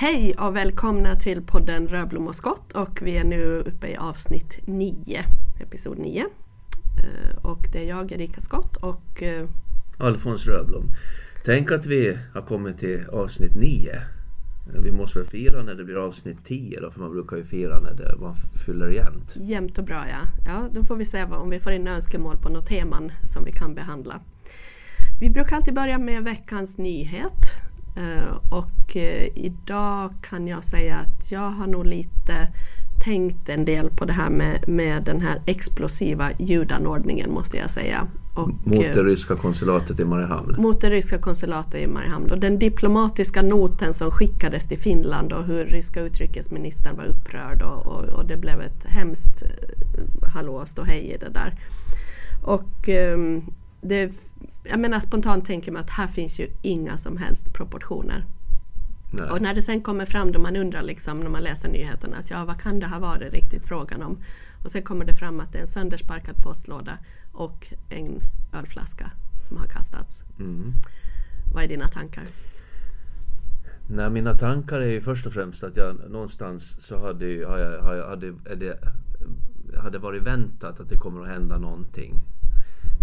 Hej och välkomna till podden Rödblom och skott och vi är nu uppe i avsnitt 9, episod 9. Eh, Och det är jag, Erika Skott och eh, Alfons Röblom. Tänk att vi har kommit till avsnitt 9. Vi måste väl fira när det blir avsnitt 10 då, för man brukar ju fira när det, man fyller jämnt. jämnt och bra ja. Ja, då får vi se vad, om vi får in önskemål på några teman som vi kan behandla. Vi brukar alltid börja med veckans nyhet. Eh, Och eh, idag kan jag säga att jag har nog lite tänkt en del på det här med, med den här explosiva ljudanordningen måste jag säga. Och, Mot eh, det ryska konsulatet i Mariehamn. mot det ryska konsulatet i Mariehamn och den diplomatiska noten som skickades till Finland och hur ryska utrikesministern var upprörd och, och, och det blev ett hemskt eh, hallå hej i det där. Och ehm, det, jag menar spontant tänker man att här finns ju inga som helst proportioner. Nej. Och när det sen kommer fram då man undrar liksom när man läser nyheterna att ja vad kan det ha varit riktigt frågan om? Och sen kommer det fram att det är en söndersparkad postlåda och en ölflaska som har kastats. Mm. Vad är dina tankar? Nej, mina tankar är ju först och främst att jag någonstans så hade, ju- har jag, har jag, hade, det, hade varit väntat att det kommer att hända någonting.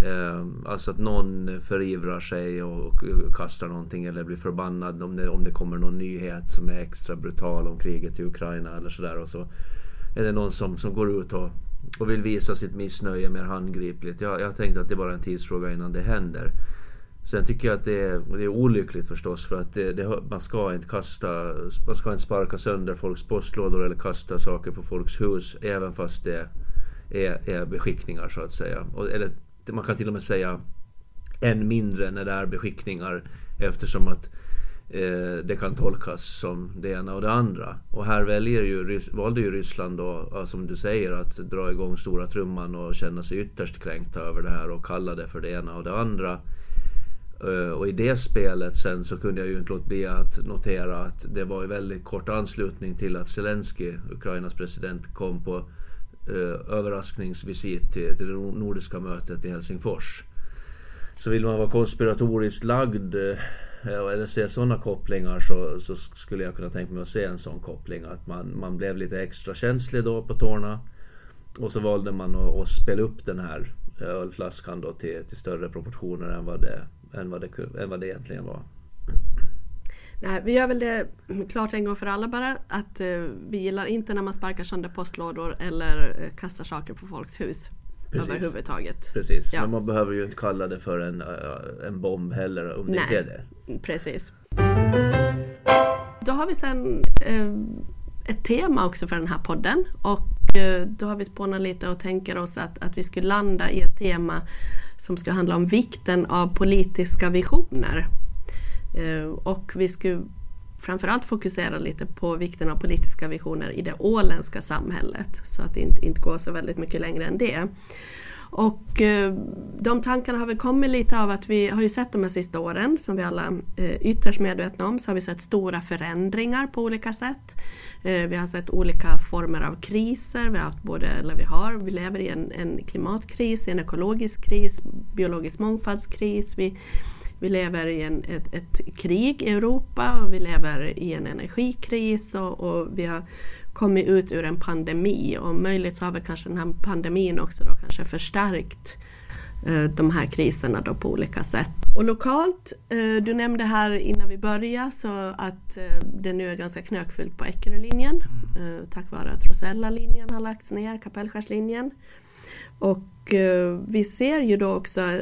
Eh, alltså att någon förivrar sig och, och kastar någonting eller blir förbannad om det, om det kommer någon nyhet som är extra brutal om kriget i Ukraina eller sådär. Och så är det någon som, som går ut och, och vill visa sitt missnöje mer handgripligt. Jag, jag tänkte att det bara är en tidsfråga innan det händer. Sen tycker jag att det är, det är olyckligt förstås för att det, det, man ska inte kasta, man ska inte sparka sönder folks postlådor eller kasta saker på folks hus även fast det är, är beskickningar så att säga. Och, eller man kan till och med säga än mindre när det är beskickningar eftersom att eh, det kan tolkas som det ena och det andra. Och här väljer ju, valde ju Ryssland då, som du säger, att dra igång stora trumman och känna sig ytterst kränkta över det här och kalla det för det ena och det andra. Eh, och i det spelet sen så kunde jag ju inte låta bli att notera att det var i väldigt kort anslutning till att Zelensky, Ukrainas president, kom på eh, överraskningsvisit till, till det nordiska mötet i Helsingfors. Så vill man vara konspiratoriskt lagd eh, eller se sådana kopplingar så, så skulle jag kunna tänka mig att se en sån koppling. Att man, man blev lite extra känslig då på tårna. Och så valde man att, att spela upp den här ölflaskan då till, till större proportioner än vad, det, än, vad det, än vad det egentligen var. Nej, vi gör väl det klart en gång för alla bara att eh, vi gillar inte när man sparkar sönder postlådor eller eh, kastar saker på folks hus. Precis. Överhuvudtaget. Precis, Ja. men man behöver ju inte kalla det för en, eh, en bomb heller om det Nej. inte är det. Precis. Då har vi sen eh, ett tema också för den här podden och eh, då har vi spånat lite och tänker oss att, att vi skulle landa i ett tema som ska handla om vikten av politiska visioner. Eh, och vi skulle framförallt fokusera lite på vikten av politiska visioner i det åländska samhället så att det inte, inte går så väldigt mycket längre än det. Och eh, de tankarna har väl kommit lite av att vi har ju sett de här sista åren, som vi alla eh, ytterst medvetna om, så har vi sett stora förändringar på olika sätt. Vi har sett olika former av kriser, vi har haft både, eller vi har, vi lever i en, en klimatkris, en ekologisk kris, biologisk mångfaldskris. Vi, vi lever i en, ett, ett krig i Europa och vi lever i en energikris och, och vi har kommit ut ur en pandemi och möjligt så har väl kanske den här pandemin också då kanske förstärkt eh, de här kriserna då på olika sätt. Och lokalt, eh, du nämnde här innan vi började så att eh, det nu är ganska knökfullt på Eckerölinjen eh, tack vare att Rosella-linjen har lagts ner, Kapellskärslinjen. Och eh, vi ser ju då också,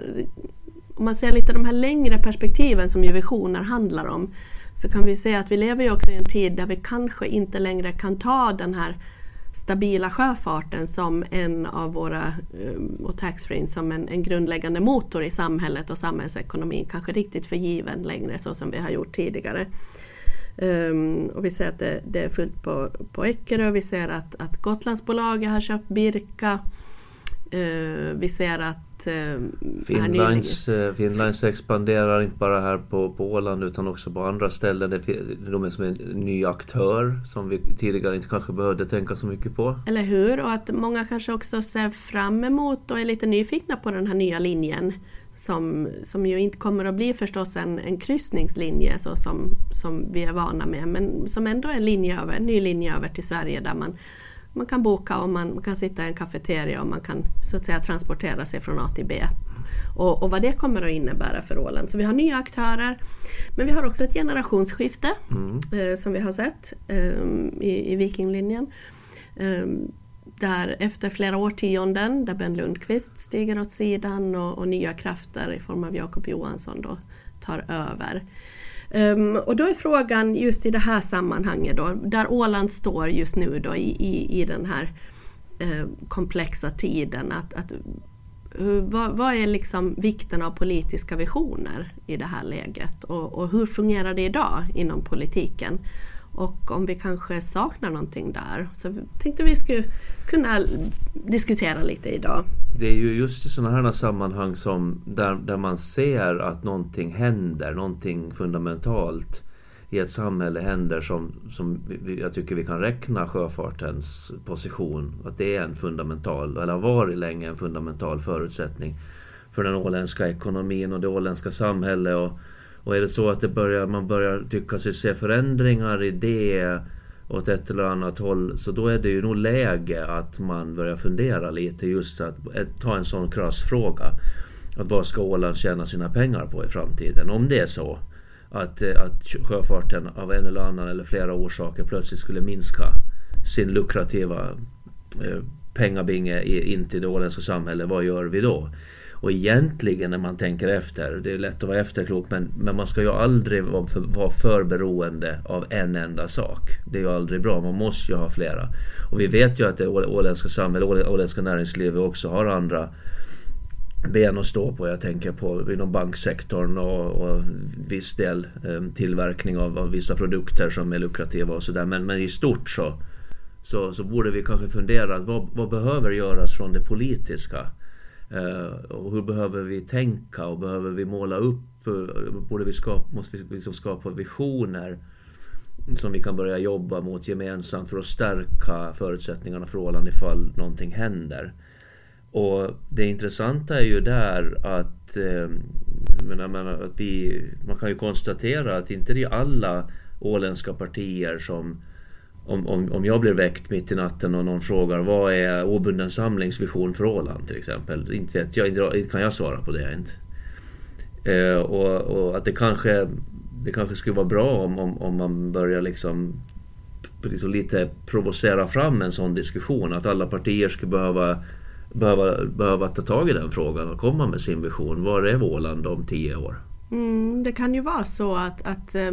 om man ser lite de här längre perspektiven som ju visioner handlar om, så kan vi se att vi lever ju också i en tid där vi kanske inte längre kan ta den här stabila sjöfarten som en av våra, eh, och taxfree som en, en grundläggande motor i samhället och samhällsekonomin kanske riktigt för given längre så som vi har gjort tidigare. Um, och vi ser att det, det är fullt på, på Eckerö, vi ser att, att Gotlandsbolaget har köpt Birka. Uh, vi ser att uh, här Finlands, eh, Finlands expanderar inte bara här på, på Åland utan också på andra ställen. Det, de är som en ny aktör som vi tidigare inte kanske behövde tänka så mycket på. Eller hur? Och att många kanske också ser fram emot och är lite nyfikna på den här nya linjen som, som ju inte kommer att bli förstås en, en kryssningslinje så som, som vi är vana med men som ändå är en, linje över, en ny linje över till Sverige där man, man kan boka och man, kan sitta i en kafeteria och man kan så att säga transportera sig från A till B. Och, och, vad det kommer att innebära för Åland. Så vi har nya aktörer men vi har också ett generationsskifte mm. eh, som vi har sett eh, i, i Vikinglinjen. Eh, där efter flera årtionden där Ben Lundqvist stiger åt sidan och, och nya krafter i form av Jakob Johansson då tar över. Um, och då är frågan just i det här sammanhanget då, där Åland står just nu då i, i, i den här uh, komplexa tiden. Att, att, uh, vad, vad, är liksom vikten av politiska visioner i det här läget och, och hur fungerar det idag inom politiken? Och om vi kanske saknar någonting där. Så tänkte vi skulle kunna diskutera lite idag. Det är ju just i sådana här sammanhang som där, där man ser att någonting händer, någonting fundamentalt i ett samhälle händer som, som jag tycker vi kan räkna sjöfartens position. Att det är en fundamental, eller har varit länge en fundamental förutsättning för den åländska ekonomin och det åländska samhället. Och, och är det så att det börjar, man börjar tycka sig se förändringar i det åt ett eller annat håll så då är det ju nog läge att man börjar fundera lite just att ta en sån krass fråga. Att vad ska Åland tjäna sina pengar på i framtiden? Om det är så att, eh, att sjöfarten av en eller annan eller flera orsaker plötsligt skulle minska sin lukrativa eh, pengabinge in till det åländska samhället, vad gör vi då? Och egentligen när man tänker efter, det är lätt att vara efterklok men, men man ska ju aldrig vara för, vara för beroende av en enda sak. Det är ju aldrig bra, man måste ju ha flera. Och vi vet ju att det åländska samhället, åländska näringslivet också har andra ben att stå på. Jag tänker på inom banksektorn och, och viss del eh, tillverkning av, av, vissa produkter som är lukrativa och sådär. Men, men i stort så, så, så borde vi kanske fundera, vad, vad behöver göras från det politiska? Eh, och hur behöver vi tänka och behöver vi måla upp? Eh, borde vi skapa, måste vi liksom skapa visioner som vi kan börja jobba mot gemensamt för att stärka förutsättningarna för Åland ifall någonting händer. Och det intressanta är ju där att, eh, menar, att vi, man kan ju konstatera att inte det är alla åländska partier som om, om, om jag blir väckt mitt i natten och någon frågar vad är obunden samlingsvision för Åland till exempel? Inte vet jag, inte kan jag svara på det inte. Eh, och, och, att det kanske, det kanske skulle vara bra om, om, om man börjar liksom, liksom lite provocera fram en sån diskussion. Att alla partier skulle behöva, behöva, behöva ta tag i den frågan och komma med sin vision. Var är Åland om tio år? Mm, det kan ju vara så att, att eh,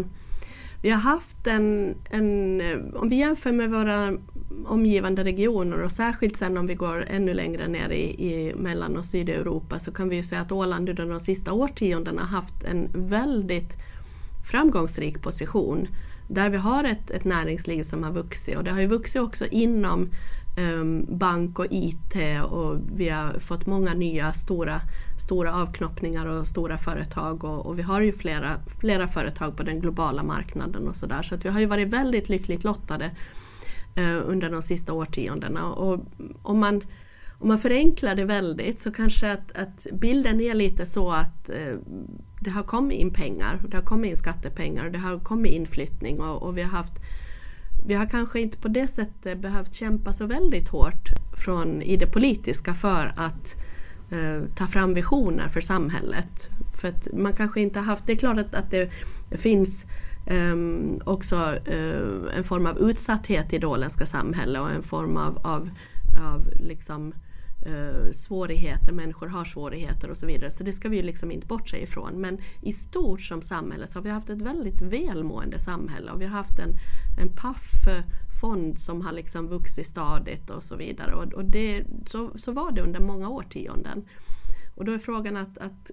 vi har haft en, en, om vi jämför med våra omgivande regioner och särskilt sen om vi går ännu längre ner i, i Mellan och Sydeuropa så kan vi ju säga att Åland under de sista årtiondena har haft en väldigt framgångsrik position. Där vi har ett, ett näringsliv som har vuxit och det har ju vuxit också inom Ehm, bank och IT och vi har fått många nya stora stora avknoppningar och stora företag och, och, vi har ju flera, flera företag på den globala marknaden och sådär. Så att vi har ju varit väldigt lyckligt lottade eh, under de sista årtiondena. Och om man, om man förenklar det väldigt så kanske att, att bilden är lite så att eh, det har kommit in pengar, det har kommit in skattepengar, det har kommit inflyttning och, och vi har haft vi har kanske inte på det sättet behövt kämpa så väldigt hårt från, i det politiska för att eh, ta fram visioner för samhället. För att man kanske inte haft, det är klart att, att det finns eh, också eh, en form av utsatthet i det åländska samhället och en form av, av, av liksom, eh, svårigheter, människor har svårigheter och så vidare. Så det ska vi ju liksom inte bortse ifrån. Men i stort som samhälle så har vi haft ett väldigt välmående samhälle och vi har haft en, en paff fond som har liksom vuxit stadigt och så vidare. Och, och det, så, så var det under många årtionden. Och då är frågan att, att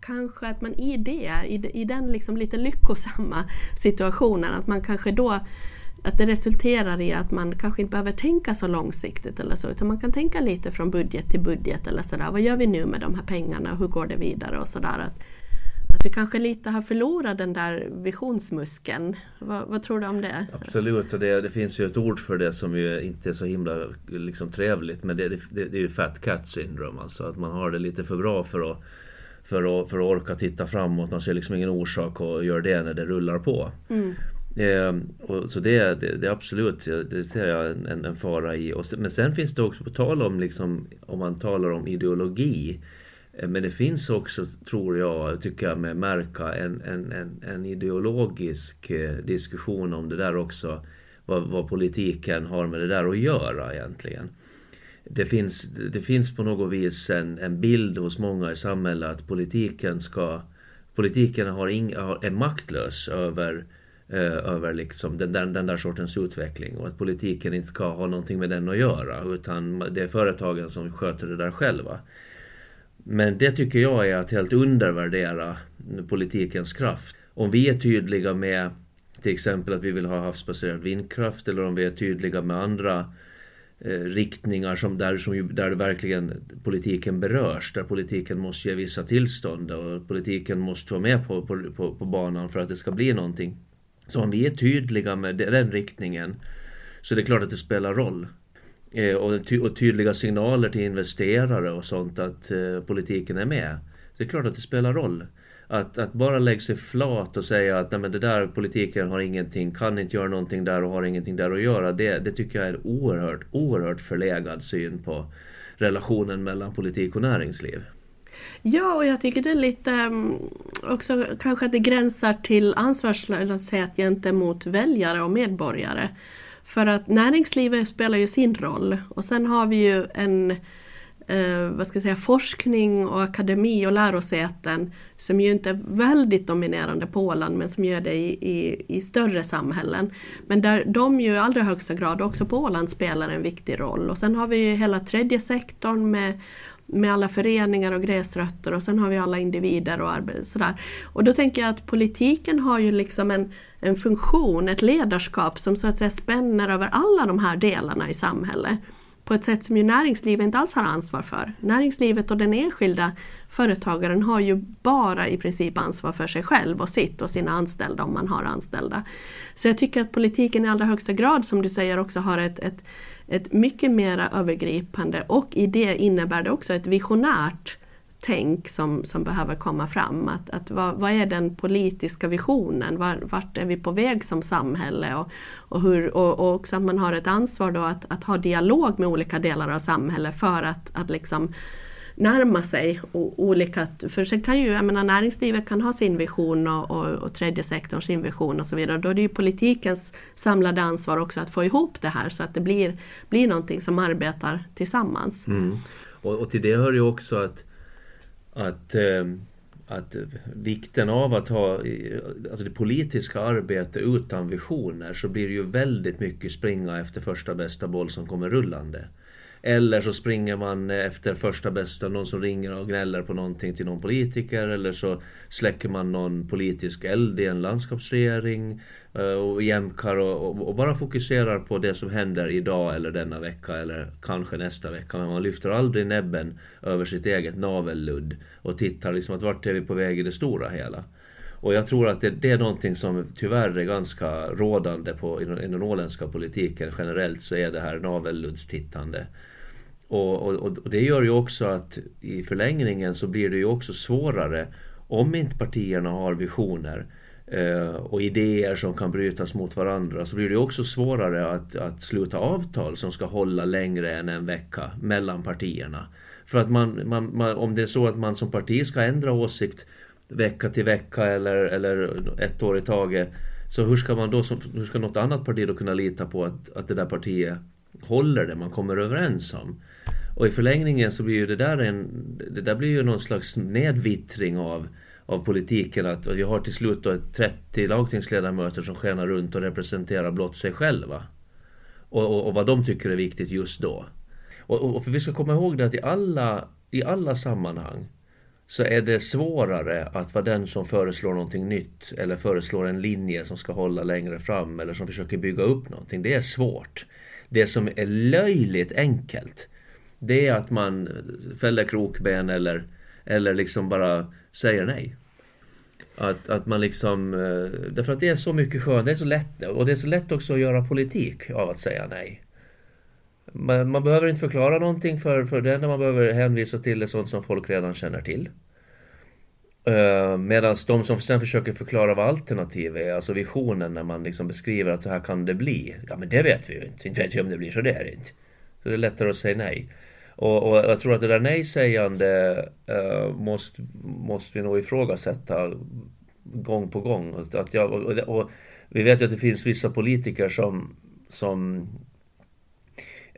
kanske att man i det, i, i den liksom lite lyckosamma situationen, att man kanske då att det resulterar i att man kanske inte behöver tänka så långsiktigt eller så, utan man kan tänka lite från budget till budget eller sådär. Vad gör vi nu med de här pengarna? Hur går det vidare? och sådär. Att vi kanske lite har förlorat den där visionsmuskeln. Vad, vad tror du om det? Absolut, och det, det, finns ju ett ord för det som ju inte är så himla liksom, trevligt. Men det, det, det är ju fat cat syndrome, alltså att man har det lite för bra för att för att, för att orka titta framåt. Man ser liksom ingen orsak att göra det när det rullar på. Mm. Eh, och, så det, det, det, är absolut, det ser jag en, en fara i. Och, men sen finns det också, på tal om, liksom, om man talar om ideologi, eh, men det finns också, tror jag, tycker jag med märka, en, en, en, en ideologisk eh, diskussion om det där också. Vad, vad, politiken har med det där att göra egentligen. Det finns, det finns på något vis en, en bild hos många i samhället att politiken ska Politiken har ing, är maktlös över Eh, över liksom den, den, den, där sortens utveckling och att politiken inte ska ha någonting med den att göra utan det är företagen som sköter det där själva. Men det tycker jag är att helt undervärdera politikens kraft. Om vi är tydliga med till exempel att vi vill ha havsbaserad vindkraft eller om vi är tydliga med andra eh, riktningar som där, som, där verkligen politiken berörs, där politiken måste ge vissa tillstånd och politiken måste vara med på, på, på, på banan för att det ska bli någonting. Så om vi är tydliga med den riktningen så är det klart att det spelar roll. Eh, och, ty och tydliga signaler till investerare och sånt att eh, politiken är med. Så det är klart att det spelar roll. Att, att bara lägga sig flat och säga att nej, men det där politiken har ingenting, kan inte göra någonting där och har ingenting där att göra. Det, det tycker jag är en oerhört, oerhört förlegad syn på relationen mellan politik och näringsliv. Ja, och jag tycker det är lite mm, också kanske att det gränsar till ansvarslöshet gentemot väljare och medborgare. För att näringslivet spelar ju sin roll och sen har vi ju en eh, vad ska jag säga, forskning och akademi och lärosäten som ju inte är väldigt dominerande på Åland men som gör det i, i, i större samhällen. Men där de ju i allra högsta grad också på Åland spelar en viktig roll. Och sen har vi ju hela tredje sektorn med med alla föreningar och gräsrötter och sen har vi alla individer och sådär. Och då tänker jag att politiken har ju liksom en, en funktion, ett ledarskap som så att säga spänner över alla de här delarna i samhället. På ett sätt som ju näringslivet inte alls har ansvar för. Näringslivet och den enskilda företagaren har ju bara i princip ansvar för sig själv och sitt och sina anställda om man har anställda. Så jag tycker att politiken i allra högsta grad som du säger också har ett, ett ett mycket mer övergripande och i det innebär det också ett visionärt tänk som, som behöver komma fram. Att, att vad, vad är den politiska visionen? Var, vart är vi på väg som samhälle? Och, och, hur, och, och också att man har ett ansvar då att, att ha dialog med olika delar av samhället för att, att liksom närma sig olika... För sen kan ju, jag menar, näringslivet kan ha sin vision och, och, och tredje sektorn sin vision och så vidare. Då är det ju politikens samlade ansvar också att få ihop det här så att det blir, blir någonting som arbetar tillsammans. Mm. Och, och, till det hör ju också att, att eh, att vikten av att ha alltså det politiska arbetet utan visioner så blir det ju väldigt mycket springa efter första bästa boll som kommer rullande. Eller så springer man efter första bästa, någon som ringer och gnäller på någonting till någon politiker. Eller så släcker man någon politisk eld i en landskapsregering eh, och jämkar och, och, och, bara fokuserar på det som händer idag eller denna vecka eller kanske nästa vecka. Men man lyfter aldrig näbben över sitt eget navelludd och tittar liksom att vart är vi på väg i det stora hela. Och jag tror att det, det, är någonting som tyvärr är ganska rådande på, i den åländska politiken generellt så är det här navelluddstittande. Och, och, och, det gör ju också att i förlängningen så blir det ju också svårare om inte partierna har visioner eh, och idéer som kan brytas mot varandra så blir det också svårare att, att sluta avtal som ska hålla längre än en vecka mellan partierna. För att man, man, man, om det är så att man som parti ska ändra åsikt vecka till vecka eller, eller ett år i taget så hur ska man då, hur ska något annat parti då kunna lita på att, att det där partiet håller det man kommer överens om? Och i förlängningen så blir ju det där en, det där blir ju någon slags nedvittring av, av politiken att vi har till slut då 30 lagtingsledamöter som skenar runt och representerar blott sig själva. Och, och, och vad de tycker är viktigt just då. Och, och för vi ska komma ihåg det att i alla, i alla sammanhang så är det svårare att vara den som föreslår någonting nytt eller föreslår en linje som ska hålla längre fram eller som försöker bygga upp någonting. Det är svårt. Det som är löjligt enkelt det är att man fäller krokben eller, eller liksom bara säger nej. Att, att man liksom, eh, därför att det är så mycket skönt, det är så lätt och det är så lätt också att göra politik av att säga nej. Man, man behöver inte förklara någonting för, för det enda man behöver hänvisa till är sånt som folk redan känner till. Eh, uh, Medan de som sen försöker förklara vad alternativ är, alltså visionen när man liksom beskriver att så här kan det bli. Ja men det vet vi ju inte, inte vet vi om det blir så det är det inte. Så det är lättare att säga nej. Och, och jag tror att det där nej-sägande uh, måste, måste vi nog ifrågasätta gång på gång. Att jag, och, och, vi vet ju att det finns vissa politiker som, som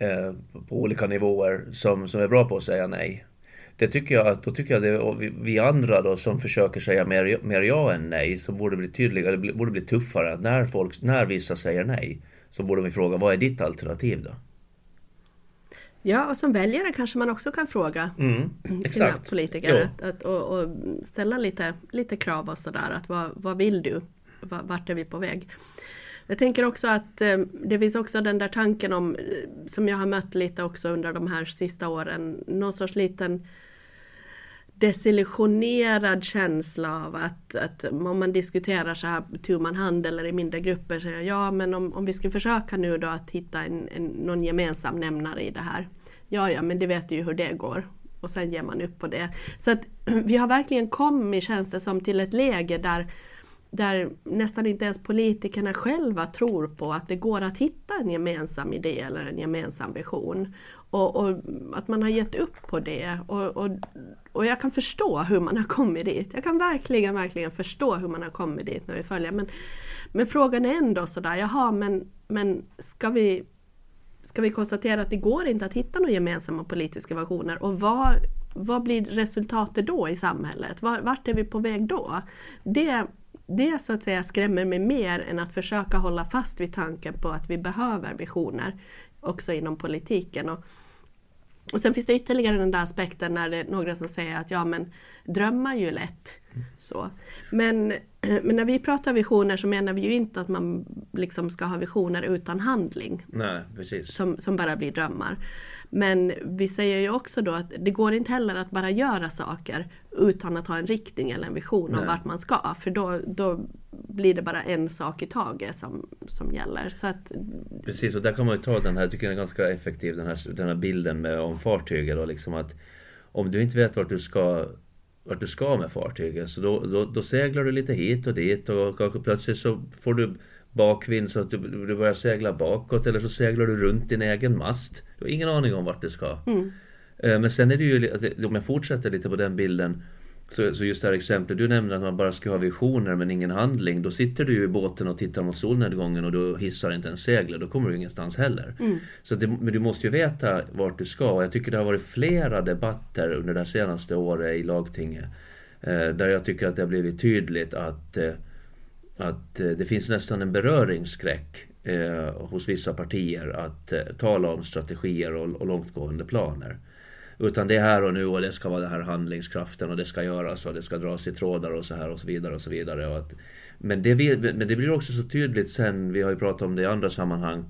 uh, på olika nivåer som, som är bra på att säga nej. Det tycker jag att, då tycker jag det, vi andra då som försöker säga mer, mer ja än nej, så borde det bli tydligare, det borde bli tuffare. Att när, folk, när vissa säger nej, så borde vi fråga vad är ditt alternativ då? Ja, och som väljare kanske man också kan fråga mm, sina exakt. politiker att, att, och, och, ställa lite, lite krav och sådär. Att vad, vad vill du? Vart är vi på väg? Jag tänker också att eh, det finns också den där tanken om, eh, som jag har mött lite också under de här sista åren, någon sorts liten desillusionerad känsla av att, att om man diskuterar så här tu man hand eller i mindre grupper så ja men om, om vi skulle försöka nu då att hitta en, en, någon gemensam nämnare i det här. Ja ja men det vet ju hur det går. Och sen ger man upp på det. Så att vi har verkligen kommit känns det som till ett läge där där nästan inte ens politikerna själva tror på att det går att hitta en gemensam idé eller en gemensam vision. Och, och, att man har gett upp på det. Och, och, och jag kan förstå hur man har kommit dit. Jag kan verkligen, verkligen förstå hur man har kommit dit när vi följer. Men, men frågan är ändå sådär, jaha men, men ska vi ska vi konstatera att det går inte att hitta några gemensamma politiska visioner och vad, vad blir resultatet då i samhället? Vart är vi på väg då? Det, det så att säga skrämmer mig mer än att försöka hålla fast vid tanken på att vi behöver visioner också inom politiken. Och, och sen finns det ytterligare den där aspekten när det är några som säger att ja men drömmar ju lätt. Så. Men, men när vi pratar visioner så menar vi ju inte att man liksom ska ha visioner utan handling. Nej, precis. Som, som bara blir drömmar. Men vi säger ju också då att det går inte heller att bara göra saker utan att ha en riktning eller en vision om vart man ska. För då, då blir det bara en sak i taget som, som gäller. Så att... Precis, och där kan man ju ta den här, jag tycker den är ganska effektiv, den här, den här bilden med, om fartyget. Och liksom att om du inte vet vart du ska vart du ska med fartyget. Så då, då, då, seglar du lite hit och dit och kanske plötsligt så får du bakvind så att du, du börjar segla bakåt eller så seglar du runt din egen mast. Du har ingen aning om vart du ska. Mm. Eh, men sen är det ju, om jag fortsätter lite på den bilden så, så just det här exemplet du nämnde att man bara ska ha visioner men ingen handling. Då sitter du ju i båten och tittar mot solnedgången och du hissar inte en segel. Då kommer du ingenstans heller. Mm. Så det, men du måste ju veta vart du ska. Och jag tycker det har varit flera debatter under det senaste året i lagtinget. Eh, där jag tycker att det har blivit tydligt att, eh, att eh, det finns nästan en beröringsskräck eh, hos vissa partier att eh, tala om strategier och, och långtgående planer. Utan det är här och nu och det ska vara den här handlingskraften och det ska göras och det ska dras i trådar och så här och så vidare och så vidare. Och att, men, det, men det blir också så tydligt sen, vi har ju pratat om det i andra sammanhang,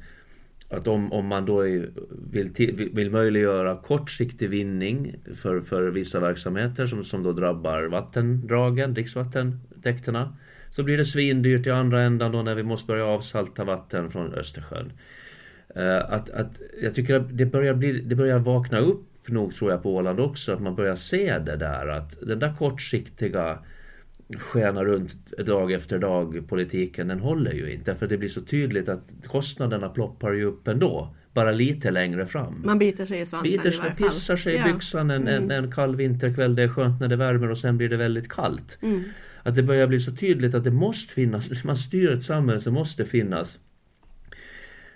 att om, om man då vill, till, vill möjliggöra kortsiktig vinning för, för vissa verksamheter som, som då drabbar vattendragen, dricksvattentäkterna, så blir det svindyrt i andra ändan då när vi måste börja avsalta vatten från Östersjön. Uh, att, att jag tycker att det börjar, bli, det börjar vakna upp nog tror jag på Åland också, att man börjar se det där att den där kortsiktiga skena runt dag efter dag politiken, den håller ju inte. För det blir så tydligt att kostnaderna ploppar ju upp ändå. Bara lite längre fram. Man biter sig i svansen biter sig, i varje fall. Pissar sig ja. i byxan en, mm. en, en kall vinterkväll. Det är skönt när det värmer och sen blir det väldigt kallt. Mm. Att det börjar bli så tydligt att det måste finnas, man styr ett samhälle så måste det finnas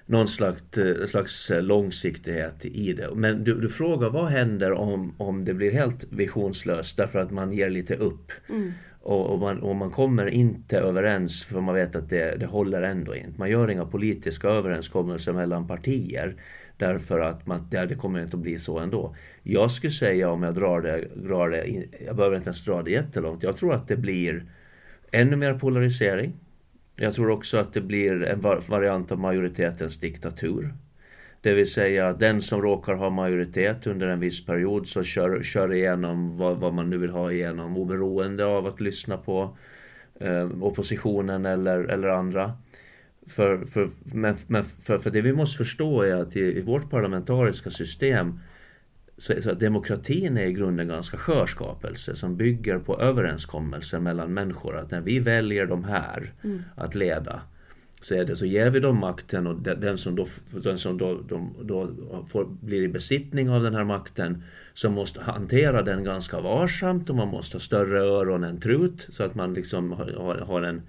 någon slags, eh, slags eh, långsiktighet i det. Men du, du, frågar vad händer om, om det blir helt visionslöst därför att man ger lite upp. Mm. Och, och, man, och man kommer inte överens för man vet att det, det håller ändå inte. Man gör inga politiska överenskommelser mellan partier därför att man, det, det kommer inte att bli så ändå. Jag skulle säga om jag drar det, drar det, jag behöver inte ens dra det jättelångt, jag tror att det blir ännu mer polarisering. Jag tror också att det blir en variant av majoritetens diktatur. Det vill säga att den som råkar ha majoritet under en viss period så kör, kör igenom vad, vad man nu vill ha igenom oberoende av att lyssna på eh, oppositionen eller, eller andra. För, för, men, men för, för det vi måste förstå är att i, i vårt parlamentariska system så, så demokratin är i grunden ganska skör skapelse som bygger på överenskommelser mellan människor. Att när vi väljer de här mm. att leda så, är det, så ger vi dem makten och den som då, den som då, de, då får, blir i besittning av den här makten så måste hantera den ganska varsamt och man måste ha större öron än trut så att man liksom har, har en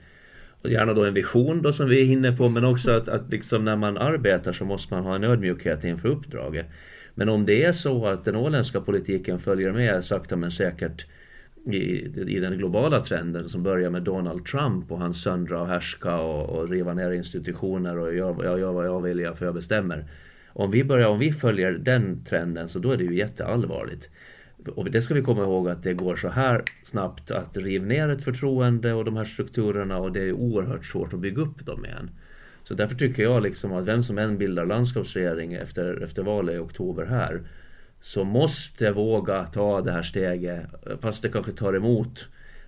gärna då en vision då som vi är inne på men också att, att liksom när man arbetar så måste man ha en ödmjukhet inför uppdraget. Men om det är så att den åländska politiken följer med sakta men säkert i, i den globala trenden som börjar med Donald Trump och hans söndra och härska och, och riva ner institutioner och jag gör vad jag vill, för jag bestämmer. Om vi, börjar, om vi följer den trenden så då är det ju jätteallvarligt. Och det ska vi komma ihåg att det går så här snabbt att riva ner ett förtroende och de här strukturerna och det är oerhört svårt att bygga upp dem igen. Så därför tycker jag liksom att vem som än bildar landskapsregering efter, efter valet i oktober här så måste våga ta det här steget. Fast det kanske tar emot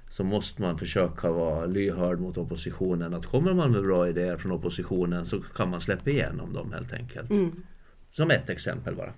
så måste man försöka vara lyhörd mot oppositionen. Att kommer man med bra idéer från oppositionen så kan man släppa igenom dem helt enkelt. Mm. Som ett exempel bara.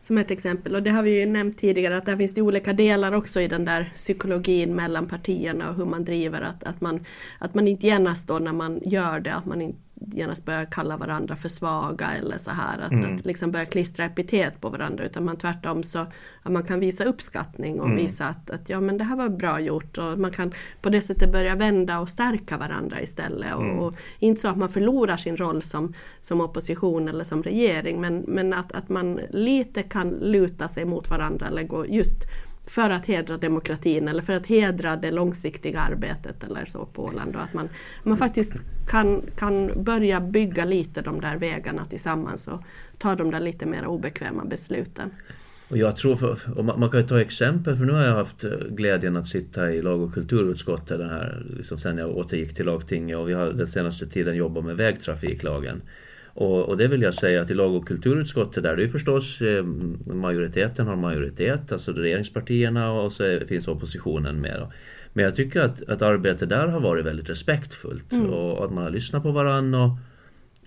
Som ett exempel, och det har vi ju nämnt tidigare att där finns det olika delar också i den där psykologin mellan partierna och hur man driver att, att, man, att man inte genast då när man gör det, att man inte genast börja kalla varandra för svaga eller så här. Att, mm. att liksom börja klistra epitet på varandra utan man tvärtom så att man kan visa uppskattning och mm. visa att, att ja men det här var bra gjort och man kan på det sättet börja vända och stärka varandra istället. Och, mm. och inte så att man förlorar sin roll som, som opposition eller som regering men, men att, att man lite kan luta sig mot varandra eller gå just för att hedra demokratin eller för att hedra det långsiktiga arbetet eller så på Åland. Och att man, man faktiskt kan, kan börja bygga lite de där vägarna tillsammans och ta de där lite mer obekväma besluten. Och jag tror, för, och man, man, kan ta exempel, för nu har jag haft eh, glädjen att sitta i lag och kulturutskottet den här, liksom sen jag återgick till lagtinget och vi har den senaste tiden jobbat med vägtrafiklagen. Och, och, det vill jag säga att i lag och kulturutskottet där det är förstås eh, majoriteten har majoritet, alltså regeringspartierna och så finns oppositionen med. Men jag tycker att, att arbetet där har varit väldigt respektfullt mm. och att man har lyssnat på varandra. Och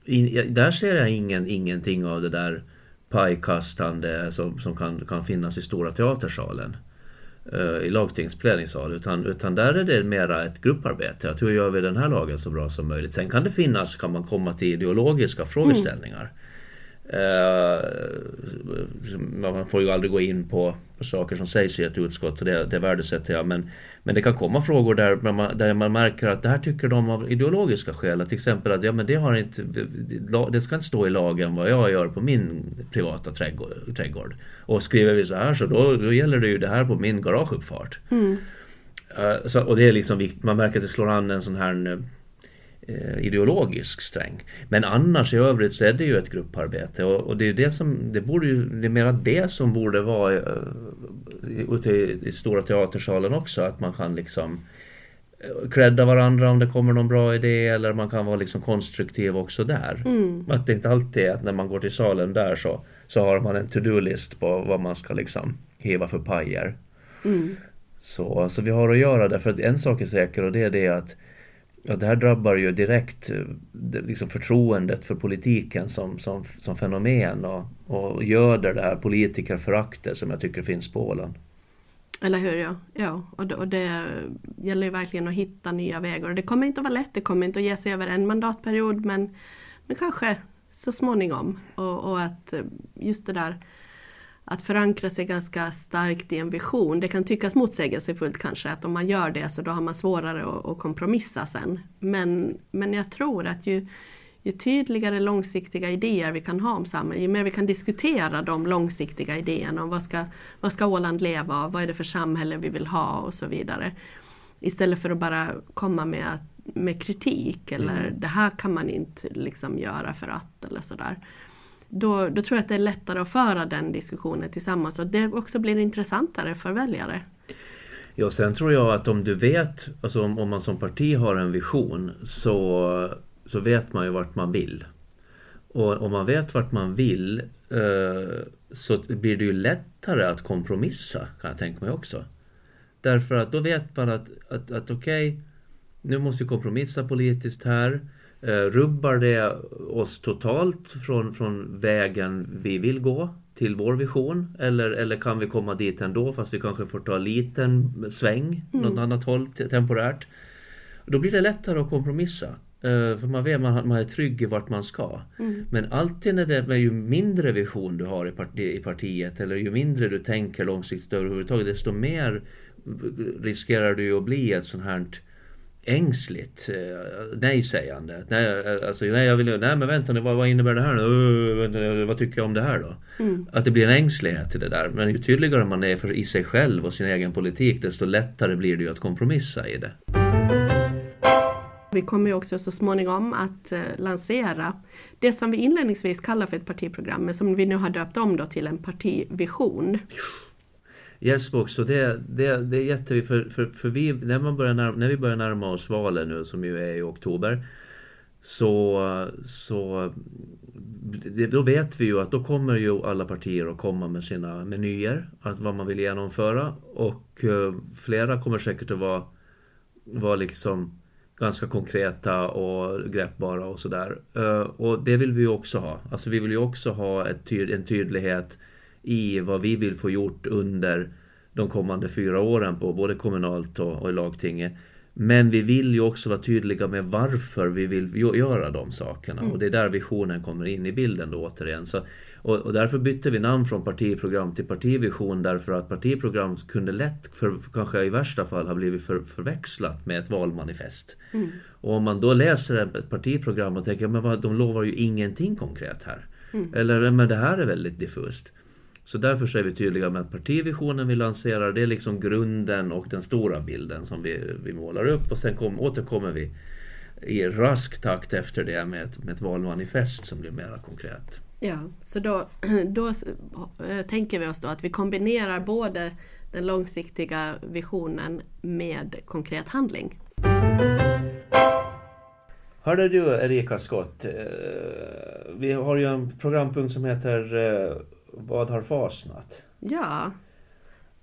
in, där ser jag ingen, ingenting av det där pajkastande som, som kan, kan finnas i Stora Teatersalen. Eh, I lagtingsplenissal utan, utan där är det mera ett grupparbete. Att hur gör vi den här lagen så bra som möjligt? Sen kan det finnas, kan man komma till ideologiska frågeställningar. Mm. Uh, man får ju aldrig gå in på, på saker som sägs i ett utskott och det, det värdesätter jag. Men, men det kan komma frågor där man, där man märker att det här tycker de av ideologiska skäl. Till exempel att ja, men det, har inte, det ska inte stå i lagen vad jag gör på min privata trädgård. Och skriver vi så här så då, då gäller det ju det här på min garageuppfart. Mm. Uh, så, och det är liksom viktigt, man märker att det slår an en sån här eh, ideologisk sträng. Men annars i övrigt så är det ju ett grupparbete och, och det är det som, det borde ju, det är mera det som borde vara ute i, i stora teatersalen också, att man kan liksom eh, credda varandra om det kommer någon bra idé eller man kan vara liksom konstruktiv också där. Mm. Att det inte alltid är att när man går till salen där så, så har man en to-do-list på vad man ska liksom hiva för pajer. Mm. Så, så vi har att göra därför att en sak är säker och det är det att Ja, det här drabbar ju direkt eh, liksom förtroendet för politiken som, som, som fenomen och, och göder det här politikerföraktet som jag tycker finns på Åland. Eller hur, ja. ja och, det, och det gäller ju verkligen att hitta nya vägar. Och det kommer inte att vara lätt, det kommer inte att ge sig över en mandatperiod men, men kanske så småningom. Och, och att eh, just det där att förankra sig ganska starkt i en vision. Det kan tyckas motsägelsefullt kanske att om man gör det så då har man svårare att, att kompromissa sen. Men, men jag tror att ju, ju tydligare långsiktiga idéer vi kan ha om samhället, ju mer vi kan diskutera de långsiktiga idéerna om vad ska, vad ska Åland leva av, vad är det för samhälle vi vill ha och så vidare. Istället för att bara komma med, med kritik eller mm. det här kan man inte liksom göra för att eller sådär då, då tror jag att det är lättare att föra den diskussionen tillsammans och det också blir intressantare för väljare. Ja, sen tror jag att om du vet, alltså om, om man som parti har en vision så, så vet man ju vart man vill. Och om man vet vart man vill eh, så blir det ju lättare att kompromissa kan jag tänka mig också. Därför att då vet man att, att, att okej, okay, nu måste vi kompromissa politiskt här. Eh, rubbar det oss totalt från, från vägen vi vill gå till vår vision? Eller, eller kan vi komma dit ändå fast vi kanske får ta en liten sväng mm. något annat håll temporärt? Då blir det lättare att kompromissa. Uh, för man vet man, man är trygg i vart man ska. Mm. Men alltid när det, ju mindre vision du har i, parti, i partiet eller ju mindre du tänker långsiktigt överhuvudtaget desto mer riskerar du att bli ett sånt här ängsligt uh, nej-sägande. Nej, alltså, nej, jag vill, nej men vänta nu, vad, vad innebär det här uh, Vad tycker jag om det här då? Mm. Att det blir en ängslighet till det där. Men ju tydligare man är för, i sig själv och sin egen politik desto lättare blir det ju att kompromissa i det. Vi kommer ju också så småningom att eh, lansera det som vi inledningsvis kallar för ett partiprogram men som vi nu har döpt om då till en partivision. Yes så det, det, det är jätteviktigt för, för, för vi, när, man börjar närma, när vi börjar närma oss valen nu som ju är i oktober så, så då vet vi ju att då kommer ju alla partier att komma med sina menyer, att vad man vill genomföra och uh, flera kommer säkert att vara, vara liksom ganska konkreta och greppbara och sådär. Uh, och det vill vi ju också ha. Alltså vi vill ju också ha ett en tydlighet i vad vi vill få gjort under de kommande fyra åren på både kommunalt och, och i lagtinget. Men vi vill ju också vara tydliga med varför vi vill göra de sakerna mm. och det är där visionen kommer in i bilden då återigen. Så, och, och, därför bytte vi namn från partiprogram till partivision därför att partiprogram kunde lätt, för, kanske i värsta fall, ha blivit för, förväxlat med ett valmanifest. Mm. Och om man då läser ett partiprogram och tänker men vad, de lovar ju ingenting konkret här. Mm. Eller men det här är väldigt diffust. Så därför så är vi tydliga med att partivisionen vi lanserar det är liksom grunden och den stora bilden som vi, vi målar upp och sen kom, återkommer vi i rask takt efter det med ett, med ett valmanifest som blir mera konkret. Ja, så då, då äh, tänker vi oss då att vi kombinerar både den långsiktiga visionen med konkret handling. Hörde du Erika Skott, eh, vi har ju en programpunkt som heter eh, vad har fasnat? Ja.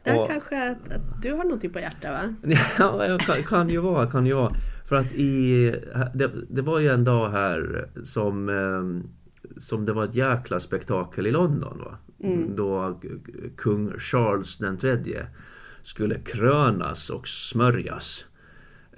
Där och, kanske att, att, du har någonting på hjärtat va? ja, kan, kan ju vara, kan ju vara. För att i, det, det var ju en dag här som, ehm, som det var ett jäkla spektakel i London. Va? Mm. Då kung Charles den tredje skulle krönas och smörjas.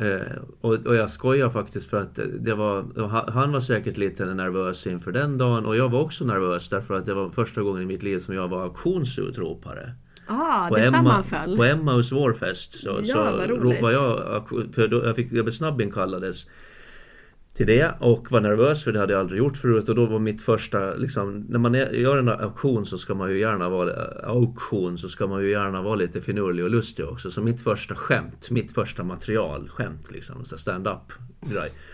Eh, och, och, jag skojar faktiskt för att det var, han var säkert lite nervös inför den dagen och jag var också nervös därför att det var första gången i mitt liv som jag var auktionsutropare. Ah, på det Emma, sammanföll. På Emmaus vårfest så, ja, så ropade jag, jag, fick, jag blev snabbinkallades till det och var nervös för det hade jag aldrig gjort förut och då var mitt första liksom, när man gör en auktion så ska man ju gärna vara auktion så ska man ju gärna vara lite finurlig och lustig också så mitt första skämt, mitt första material, skämt liksom, stand-up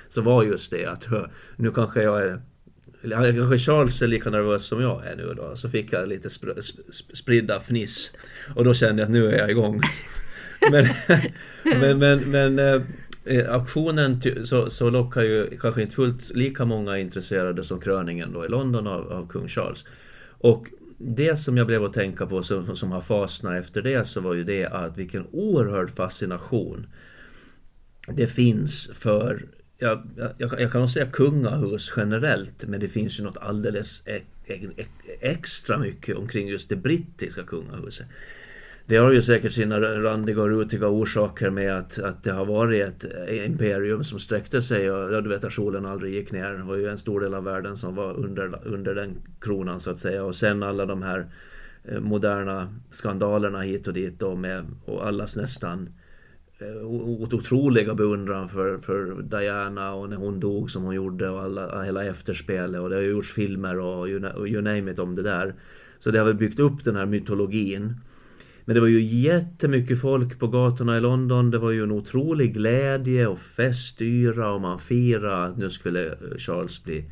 så var just det att nu kanske jag är Kanske Charles är lika nervös som jag är nu då. Så fick jag lite spr spridda fniss. Och då kände jag att nu är jag igång. men, men, men, men eh, auktionen så, så lockar ju kanske inte fullt lika många intresserade som kröningen då i London av, av kung Charles. Och det som jag blev att tänka på som, som har fastnat efter det så var ju det att vilken oerhörd fascination det finns för jag, jag, jag kan nog säga kungahus generellt men det finns ju något alldeles e, e, e- extra mycket omkring just det brittiska kungahuset. Det har ju säkert sina randiga och rutiga orsaker med att, att det har varit ett imperium som sträckte sig och ja, du vet att solen aldrig gick ner. Det var ju en stor del av världen som var under, under den kronan så att säga. Och sen alla de här eh, moderna skandalerna hit och dit då med och allas nästan eh, otroliga beundran för, för Diana och när hon dog som hon gjorde och alla, hela efterspelet och det har gjorts filmer och you, you name it om det där. Så det har väl byggt upp den här mytologin. Men det var ju jättemycket folk på gatorna i London. Det var ju en otrolig glädje och festyra och man firade att nu skulle Charles bli,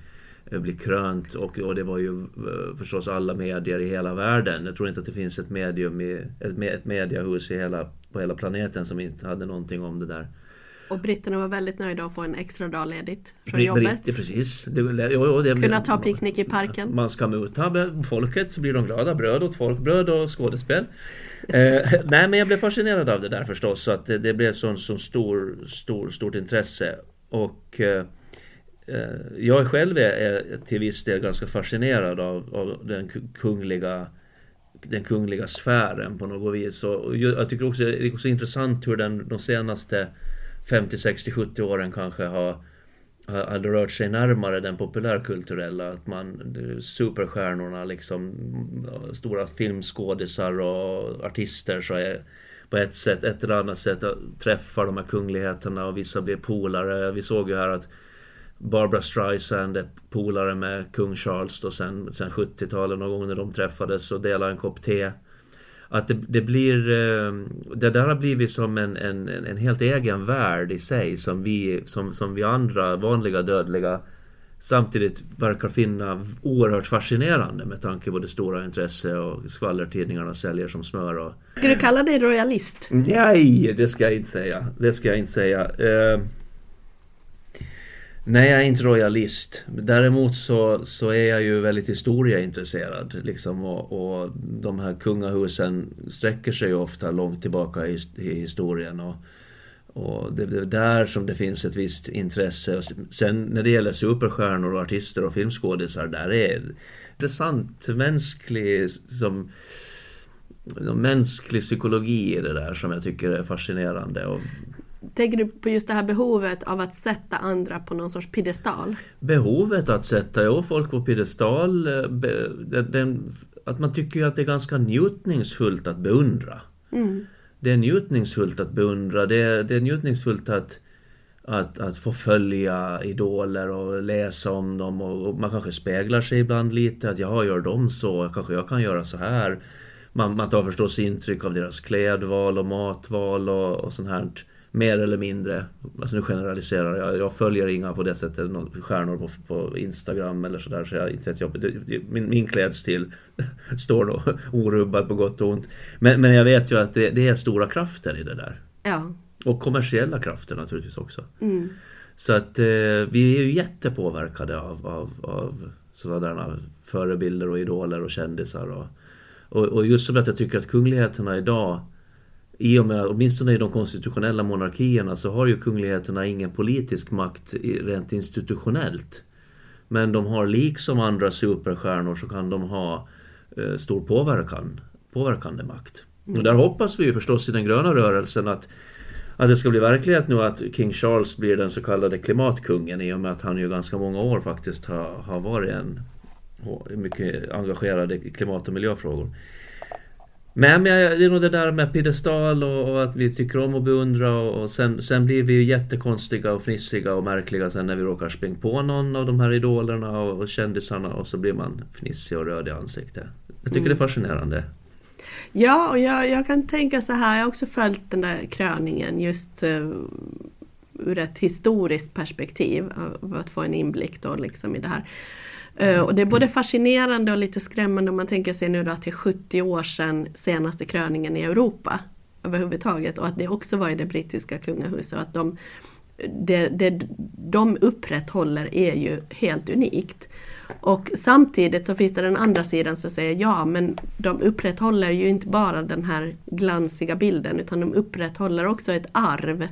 eh, bli krönt. Och, och det var ju eh, förstås alla medier i hela världen. Jag tror inte att det finns ett medium i, ett, ett mediahus i hela, på hela planeten som inte hade någonting om det där. Och britterna var väldigt nöjda att få en extra dag ledigt från Br jobbet. Britter, precis. Det, jo, det, Kunna ta picknick i parken. Man ska muta folket så blir de glada. Bröd åt folk, bröd och skådespel. eh, nej men jag blev fascinerad av det där förstås. Så att det, det blev så, så stor, stor, stort intresse. Och eh, jag själv är, är till viss del ganska fascinerad av, av den kungliga den kungliga sfären på något vis. Och jag tycker också det är också intressant hur den de senaste 50, 60, 70 åren kanske har hade rört sig närmare den populärkulturella. Att man, eh, superstjärnorna liksom, eh, stora filmskådisar och artister så är på ett sätt, ett eller annat sätt eh, träffar de här kungligheterna och vissa blir polare. Vi såg ju här att Barbara Streisand är polare med kung Charles då sen, sen 70-talet någon gång när de träffades och delade en kopp te. Att det, det, blir... Eh, det där har blivit som en, en, en helt egen värld i sig som vi, som, som vi andra vanliga dödliga samtidigt verkar finna oerhört fascinerande med tanke på det stora intresse och skvallertidningarna säljer som smör. Och... Ska du kalla dig royalist? Nej, det ska jag inte säga. Det ska jag inte säga. Nej, jag är inte royalist. Däremot så, så är jag ju väldigt historieintresserad. Liksom, och, och de här kungahusen sträcker sig ju ofta långt tillbaka i, i historien. Och, och det, det är där som det finns ett visst intresse. Sen när det gäller superstjärnor och artister och filmskådisar, där är intressant mänsklig som mänsklig psykologi i det där som jag tycker är fascinerande. Och Tänker du på just det här behovet av att sätta andra på någon sorts piedestal? Behovet att sätta ja, folk på piedestal, eh, den, att man tycker att det är ganska njutningsfullt att beundra. Mm. Det är njutningsfullt att beundra, det är, det är njutningsfullt att, att, att få följa idoler och läsa om dem och, man kanske speglar sig ibland lite att jaha, gör de så, kanske jag kan göra så här. Man, man tar förstås intryck av deras klädval och matval och, och sånt här mer eller mindre, alltså nu generaliserar jag, jag följer inga på det sättet, stjärnor på, på Instagram eller sådär så jag inte vet jag, min, min klädstil står nog orubbad på gott och ont. Men, men jag vet ju att det, det är stora krafter i det där. Ja. Och kommersiella krafter naturligtvis också. Mm. Så att eh, vi är ju jättepåverkade av, av, av sådana där förebilder och idoler och kändisar. Och, och, och just som att jag tycker att kungligheterna idag i och med, åtminstone i de konstitutionella monarkierna så har ju kungligheterna ingen politisk makt rent institutionellt. Men de har liksom andra superstjärnor så kan de ha eh, stor påverkan, påverkande makt. Mm. Och där hoppas vi ju förstås i den gröna rörelsen att, att det ska bli verklighet nu att King Charles blir den så kallade klimatkungen i och med att han ju ganska många år faktiskt har, har varit en mycket engagerad i klimat och miljöfrågor. Men, det är nog det där med piedestal och, och, att vi tycker om att beundra och, och sen, sen blir vi ju jättekonstiga och fnissiga och märkliga sen när vi råkar springa på någon av de här idolerna och, och kändisarna och så blir man fnissig och röd i ansiktet. Jag tycker mm. det är mm. fascinerande. Ja, och jag, jag, kan tänka så här, jag har också följt den där kröningen just uh, ur ett historiskt perspektiv, av att få en inblick då liksom i det här. Eh, och det är både fascinerande och lite skrämmande om man tänker sig nu då till 70 år sedan senaste kröningen i Europa överhuvudtaget och att det också var i det brittiska kungahuset och att de, det, det de upprätthåller är ju helt unikt. Och samtidigt så finns det den andra sidan som säger ja men de upprätthåller ju inte bara den här glansiga bilden utan de upprätthåller också ett arv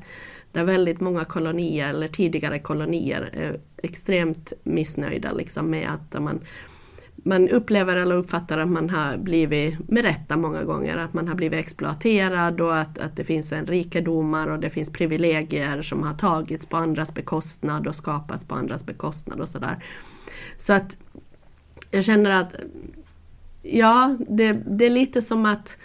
där väldigt många kolonier eller tidigare kolonier är extremt missnöjda liksom med att man, man upplever eller uppfattar att man har blivit, med rätta många gånger, att man har blivit exploaterad och att, att det finns en rikedomar och det finns privilegier som har tagits på andras bekostnad och skapats på andras bekostnad och sådär. Så att jag känner att ja, det, det är lite som att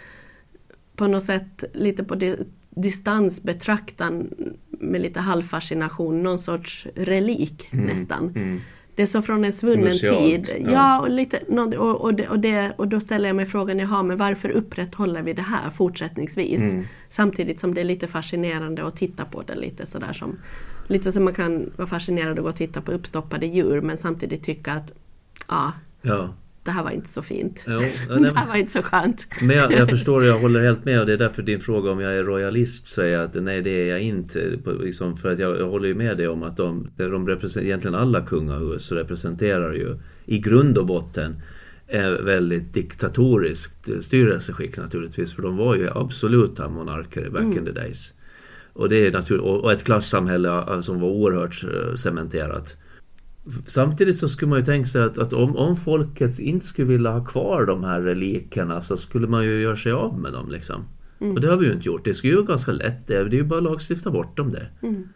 på något sätt lite på det distansbetraktan med lite halvfascination, någon sorts relik mm, nästan. Mm. Det är så från en svunnen Musealt, tid. Ja, ja och, lite, och, och, det, och, det, och då ställer jag mig frågan, jaha, men varför upprätthåller vi det här fortsättningsvis? Mm. Samtidigt som det är lite fascinerande att titta på det lite sådär som Lite som man kan vara fascinerad av att titta på uppstoppade djur men samtidigt tycka att ja, ja det här var inte så fint. Jo, det här var inte så skönt. Men jag, jag förstår, jag håller helt med och det är därför din fråga om jag är royalist säger att nej det är jag inte. Liksom, för att jag, jag håller ju med dig om att de, de representerar, egentligen alla kungahus representerar ju i grund och botten väldigt diktatoriskt styrelseskick naturligtvis. För de var ju absoluta monarker back mm. in the days. Och, det är natur och ett klassamhälle som var oerhört eh, cementerat. Samtidigt så skulle man ju tänka sig att, att om, om folket inte skulle vilja ha kvar de här relikerna så skulle man ju göra sig av med dem liksom. Mm. Och det har vi ju inte gjort. Det skulle ju vara ganska lätt. Det är ju bara att lagstifta bort dem det. Mm.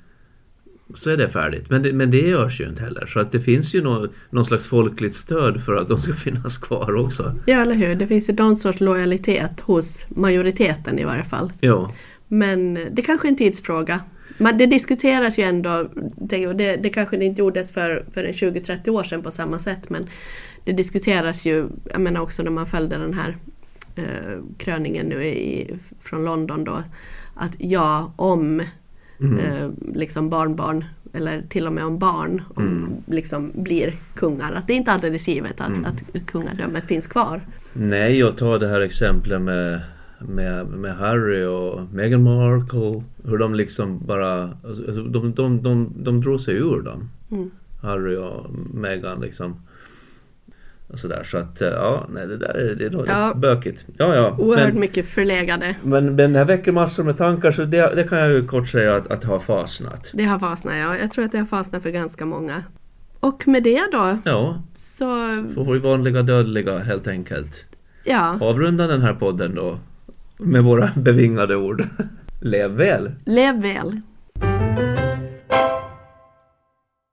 Så är det färdigt. Men det, men det görs ju inte heller. Så att det finns ju nå, någon slags folkligt stöd för att de ska finnas kvar också. Ja, eller hur? Det finns ju någon sorts lojalitet hos majoriteten i varje fall. Ja. Men det kanske är en tidsfråga. Men det diskuteras ju ändå, det, och det, det kanske inte gjordes för, för en 20-30 år sedan på samma sätt men det diskuteras ju, jag menar också när man följde den här eh, kröningen nu i, från London då, att ja, om eh, liksom barnbarn eller till och med om barn om, liksom blir kungar, att det är inte alldeles givet att, att kungadömet finns kvar. Nej, och ta det här exemplet med, med, med Harry och Meghan Markle. Hur de liksom bara... Alltså, de, de, de, de drog sig ur dem. Mm. Harry och Meghan liksom. Och sådär. Så att eh, ja, nej det där är, det är Ja. bökigt. Ja, ja. Oerhört Men, mycket förlegade. men, men det här väcker massor med tankar så det, det kan jag ju kort säga att, att har fasnat. Det har fastnat, ja. Jag tror att det har fastnat för ganska många. Och med det då Ja, så, får vi vanliga dödliga helt enkelt. ja, Avrunda den här podden då med våra bevingade ord. Lev väl! Lev väl!